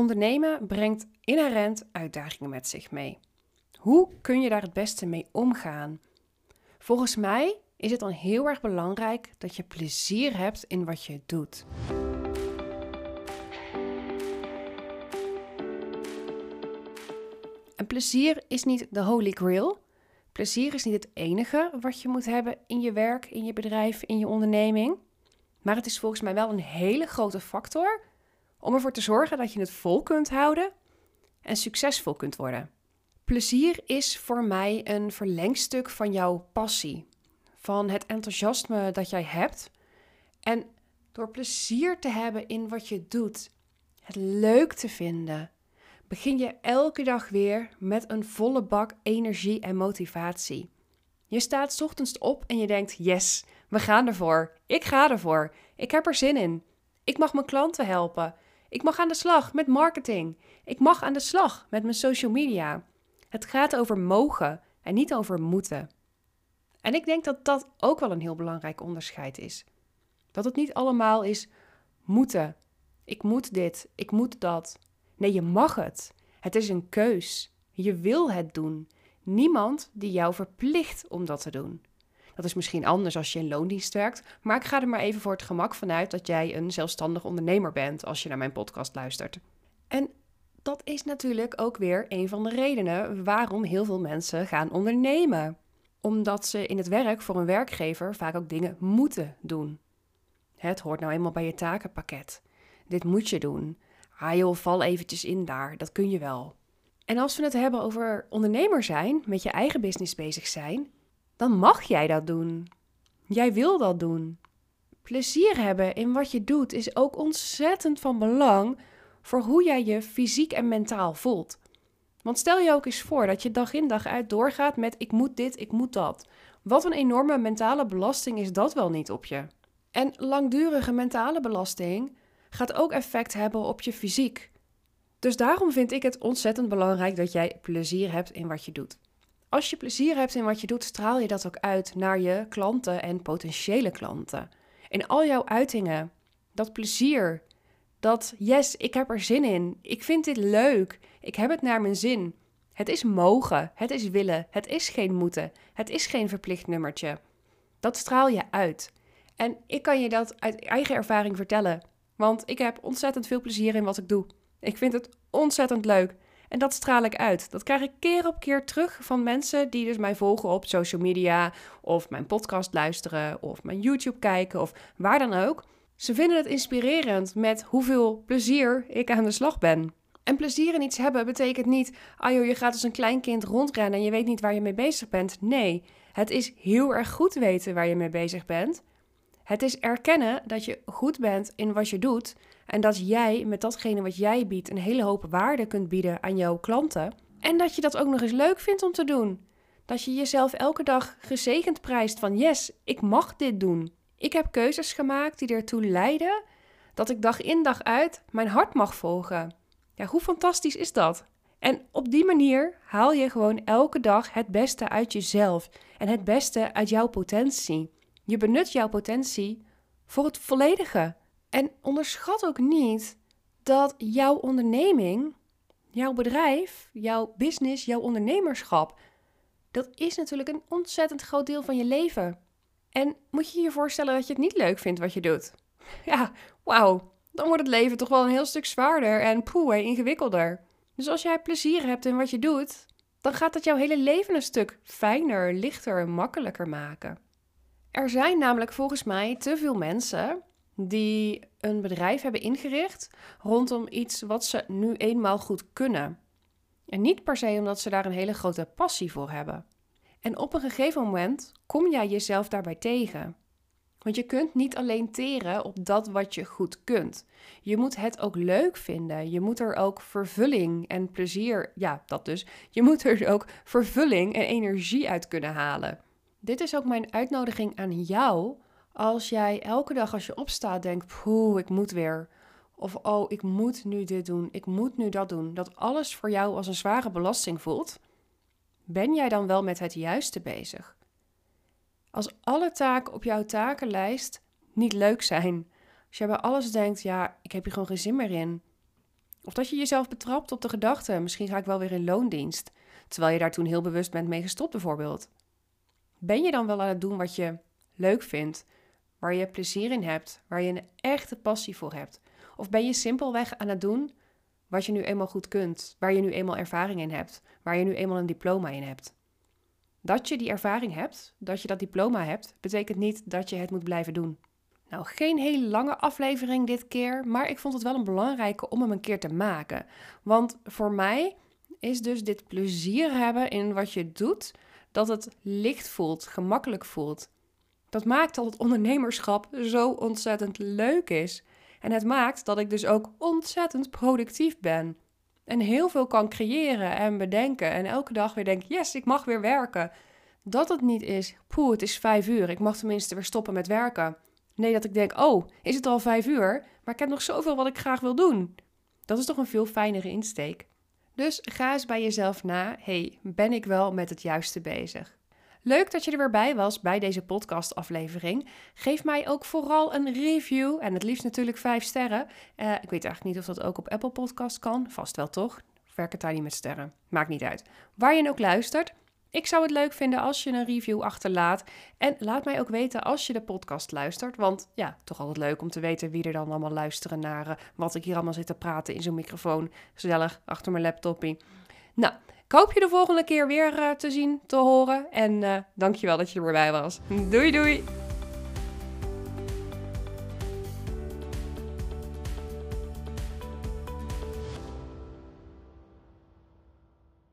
Ondernemen brengt inherent uitdagingen met zich mee. Hoe kun je daar het beste mee omgaan? Volgens mij is het dan heel erg belangrijk dat je plezier hebt in wat je doet. En plezier is niet de holy grail. Plezier is niet het enige wat je moet hebben in je werk, in je bedrijf, in je onderneming. Maar het is volgens mij wel een hele grote factor om ervoor te zorgen dat je het vol kunt houden en succesvol kunt worden. Plezier is voor mij een verlengstuk van jouw passie, van het enthousiasme dat jij hebt. En door plezier te hebben in wat je doet, het leuk te vinden, begin je elke dag weer met een volle bak energie en motivatie. Je staat ochtends op en je denkt: Yes, we gaan ervoor. Ik ga ervoor. Ik heb er zin in. Ik mag mijn klanten helpen. Ik mag aan de slag met marketing. Ik mag aan de slag met mijn social media. Het gaat over mogen en niet over moeten. En ik denk dat dat ook wel een heel belangrijk onderscheid is. Dat het niet allemaal is moeten. Ik moet dit, ik moet dat. Nee, je mag het. Het is een keus. Je wil het doen. Niemand die jou verplicht om dat te doen. Dat is misschien anders als je in loondienst werkt, maar ik ga er maar even voor het gemak vanuit dat jij een zelfstandig ondernemer bent als je naar mijn podcast luistert. En dat is natuurlijk ook weer een van de redenen waarom heel veel mensen gaan ondernemen. Omdat ze in het werk voor een werkgever vaak ook dingen moeten doen. Het hoort nou eenmaal bij je takenpakket. Dit moet je doen. Ah joh, val eventjes in daar, dat kun je wel. En als we het hebben over ondernemer zijn, met je eigen business bezig zijn, dan mag jij dat doen. Jij wil dat doen. Plezier hebben in wat je doet is ook ontzettend van belang voor hoe jij je fysiek en mentaal voelt. Want stel je ook eens voor dat je dag in dag uit doorgaat met ik moet dit, ik moet dat. Wat een enorme mentale belasting is dat wel niet op je. En langdurige mentale belasting gaat ook effect hebben op je fysiek. Dus daarom vind ik het ontzettend belangrijk dat jij plezier hebt in wat je doet. Als je plezier hebt in wat je doet, straal je dat ook uit naar je klanten en potentiële klanten. In al jouw uitingen, dat plezier, dat yes, ik heb er zin in, ik vind dit leuk, ik heb het naar mijn zin. Het is mogen, het is willen, het is geen moeten, het is geen verplicht nummertje. Dat straal je uit. En ik kan je dat uit eigen ervaring vertellen, want ik heb ontzettend veel plezier in wat ik doe. Ik vind het ontzettend leuk. En dat straal ik uit. Dat krijg ik keer op keer terug van mensen die dus mij volgen op social media, of mijn podcast luisteren, of mijn YouTube kijken, of waar dan ook. Ze vinden het inspirerend met hoeveel plezier ik aan de slag ben. En plezier in iets hebben betekent niet, ah joh, je gaat als een klein kind rondrennen en je weet niet waar je mee bezig bent. Nee, het is heel erg goed weten waar je mee bezig bent. Het is erkennen dat je goed bent in wat je doet en dat jij met datgene wat jij biedt een hele hoop waarde kunt bieden aan jouw klanten. En dat je dat ook nog eens leuk vindt om te doen. Dat je jezelf elke dag gezegend prijst van yes, ik mag dit doen. Ik heb keuzes gemaakt die ertoe leiden dat ik dag in dag uit mijn hart mag volgen. Ja, hoe fantastisch is dat? En op die manier haal je gewoon elke dag het beste uit jezelf en het beste uit jouw potentie. Je benut jouw potentie voor het volledige. En onderschat ook niet dat jouw onderneming, jouw bedrijf, jouw business, jouw ondernemerschap, dat is natuurlijk een ontzettend groot deel van je leven. En moet je je voorstellen dat je het niet leuk vindt wat je doet? Ja, wauw, dan wordt het leven toch wel een heel stuk zwaarder en poeh, ingewikkelder. Dus als jij plezier hebt in wat je doet, dan gaat dat jouw hele leven een stuk fijner, lichter en makkelijker maken. Er zijn namelijk volgens mij te veel mensen die een bedrijf hebben ingericht rondom iets wat ze nu eenmaal goed kunnen. En niet per se omdat ze daar een hele grote passie voor hebben. En op een gegeven moment kom jij jezelf daarbij tegen. Want je kunt niet alleen teren op dat wat je goed kunt. Je moet het ook leuk vinden. Je moet er ook vervulling en plezier, ja, dat dus. Je moet er ook vervulling en energie uit kunnen halen. Dit is ook mijn uitnodiging aan jou. Als jij elke dag als je opstaat denkt, poeh, ik moet weer. Of oh, ik moet nu dit doen, ik moet nu dat doen. Dat alles voor jou als een zware belasting voelt. Ben jij dan wel met het juiste bezig? Als alle taken op jouw takenlijst niet leuk zijn. Als jij bij alles denkt, ja, ik heb hier gewoon geen zin meer in. Of dat je jezelf betrapt op de gedachte, misschien ga ik wel weer in loondienst, terwijl je daar toen heel bewust bent mee gestopt bijvoorbeeld. Ben je dan wel aan het doen wat je leuk vindt, waar je plezier in hebt, waar je een echte passie voor hebt? Of ben je simpelweg aan het doen wat je nu eenmaal goed kunt, waar je nu eenmaal ervaring in hebt, waar je nu eenmaal een diploma in hebt? Dat je die ervaring hebt, dat je dat diploma hebt, betekent niet dat je het moet blijven doen. Nou, geen hele lange aflevering dit keer, maar ik vond het wel een belangrijke om hem een keer te maken. Want voor mij is dus dit plezier hebben in wat je doet, dat het licht voelt, gemakkelijk voelt. Dat maakt dat het ondernemerschap zo ontzettend leuk is. En het maakt dat ik dus ook ontzettend productief ben. En heel veel kan creëren en bedenken. En elke dag weer denk: yes, ik mag weer werken. Dat het niet is, poeh, het is vijf uur. Ik mag tenminste weer stoppen met werken. Nee, dat ik denk: oh, is het al vijf uur? Maar ik heb nog zoveel wat ik graag wil doen. Dat is toch een veel fijnere insteek. Dus ga eens bij jezelf na: hey, ben ik wel met het juiste bezig? Leuk dat je er weer bij was bij deze podcastaflevering. Geef mij ook vooral een review en het liefst natuurlijk vijf sterren. Uh, ik weet eigenlijk niet of dat ook op Apple Podcast kan. Vast wel toch? Werk het daar niet met sterren. Maakt niet uit. Waar je ook luistert. Ik zou het leuk vinden als je een review achterlaat. En laat mij ook weten als je de podcast luistert. Want ja, toch altijd leuk om te weten wie er dan allemaal luisteren naar uh, wat ik hier allemaal zit te praten in zo'n microfoon. Gezellig achter mijn laptopie. Nou, ik hoop je de volgende keer weer uh, te zien, te horen. En uh, dankjewel dat je er weer bij was. Doei doei!